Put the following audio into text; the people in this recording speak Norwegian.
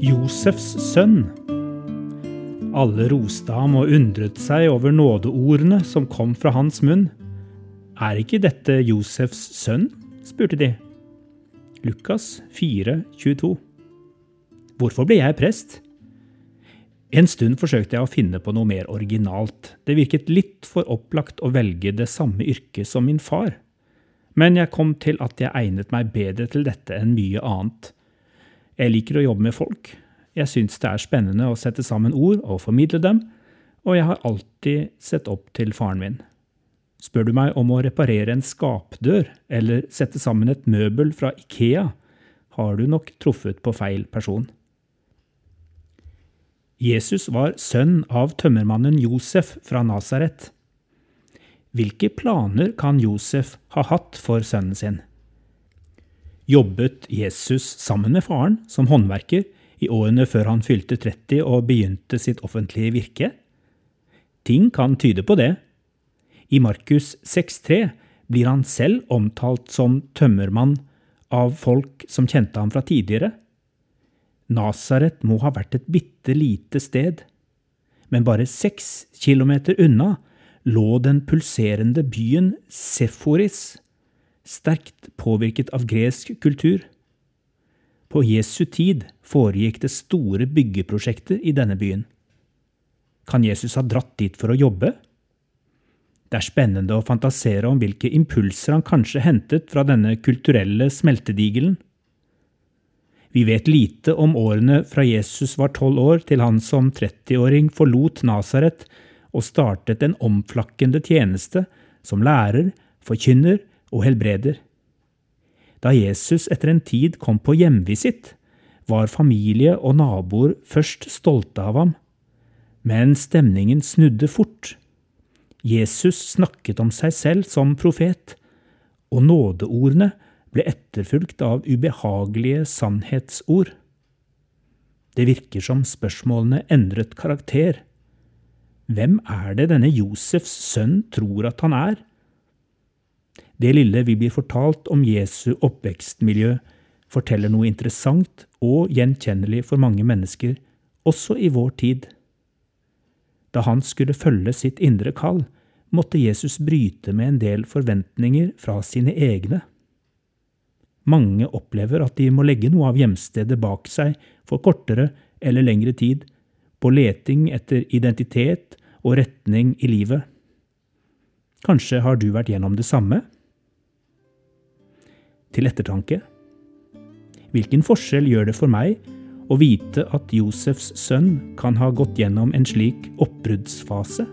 Josefs sønn. Alle roste ham og undret seg over nådeordene som kom fra hans munn. Er ikke dette Josefs sønn? spurte de. Lukas 4, 22. Hvorfor ble jeg prest? En stund forsøkte jeg å finne på noe mer originalt. Det virket litt for opplagt å velge det samme yrket som min far. Men jeg kom til at jeg egnet meg bedre til dette enn mye annet. Jeg liker å jobbe med folk. Jeg syns det er spennende å sette sammen ord og formidle dem, og jeg har alltid sett opp til faren min. Spør du meg om å reparere en skapdør eller sette sammen et møbel fra Ikea, har du nok truffet på feil person. Jesus var sønn av tømmermannen Josef fra Nasaret. Hvilke planer kan Josef ha hatt for sønnen sin? Jobbet Jesus sammen med faren som håndverker i årene før han fylte 30 og begynte sitt offentlige virke? Ting kan tyde på det. I Markus 6,3 blir han selv omtalt som tømmermann av folk som kjente ham fra tidligere. Nasaret må ha vært et bitte lite sted, men bare seks kilometer unna lå den pulserende byen Seforis, sterkt påvirket av gresk kultur. På Jesu tid foregikk det store byggeprosjekter i denne byen. Kan Jesus ha dratt dit for å jobbe? Det er spennende å fantasere om hvilke impulser han kanskje hentet fra denne kulturelle smeltedigelen. Vi vet lite om årene fra Jesus var tolv år til han som 30-åring forlot Nasaret og startet en omflakkende tjeneste som lærer, forkynner og helbreder. Da Jesus etter en tid kom på hjemvisitt, var familie og naboer først stolte av ham, men stemningen snudde fort. Jesus snakket om seg selv som profet, og nådeordene ble etterfulgt av ubehagelige sannhetsord. Det virker som spørsmålene endret karakter. Hvem er det denne Josefs sønn tror at han er? Det lille vi blir fortalt om Jesu oppvekstmiljø, forteller noe interessant og gjenkjennelig for mange mennesker, også i vår tid. Da han skulle følge sitt indre kall, måtte Jesus bryte med en del forventninger fra sine egne. Mange opplever at de må legge noe av hjemstedet bak seg for kortere eller lengre tid, på leting etter identitet og retning i livet. Kanskje har du vært gjennom det samme? Til ettertanke. Hvilken forskjell gjør det for meg å vite at Josefs sønn kan ha gått gjennom en slik oppbruddsfase?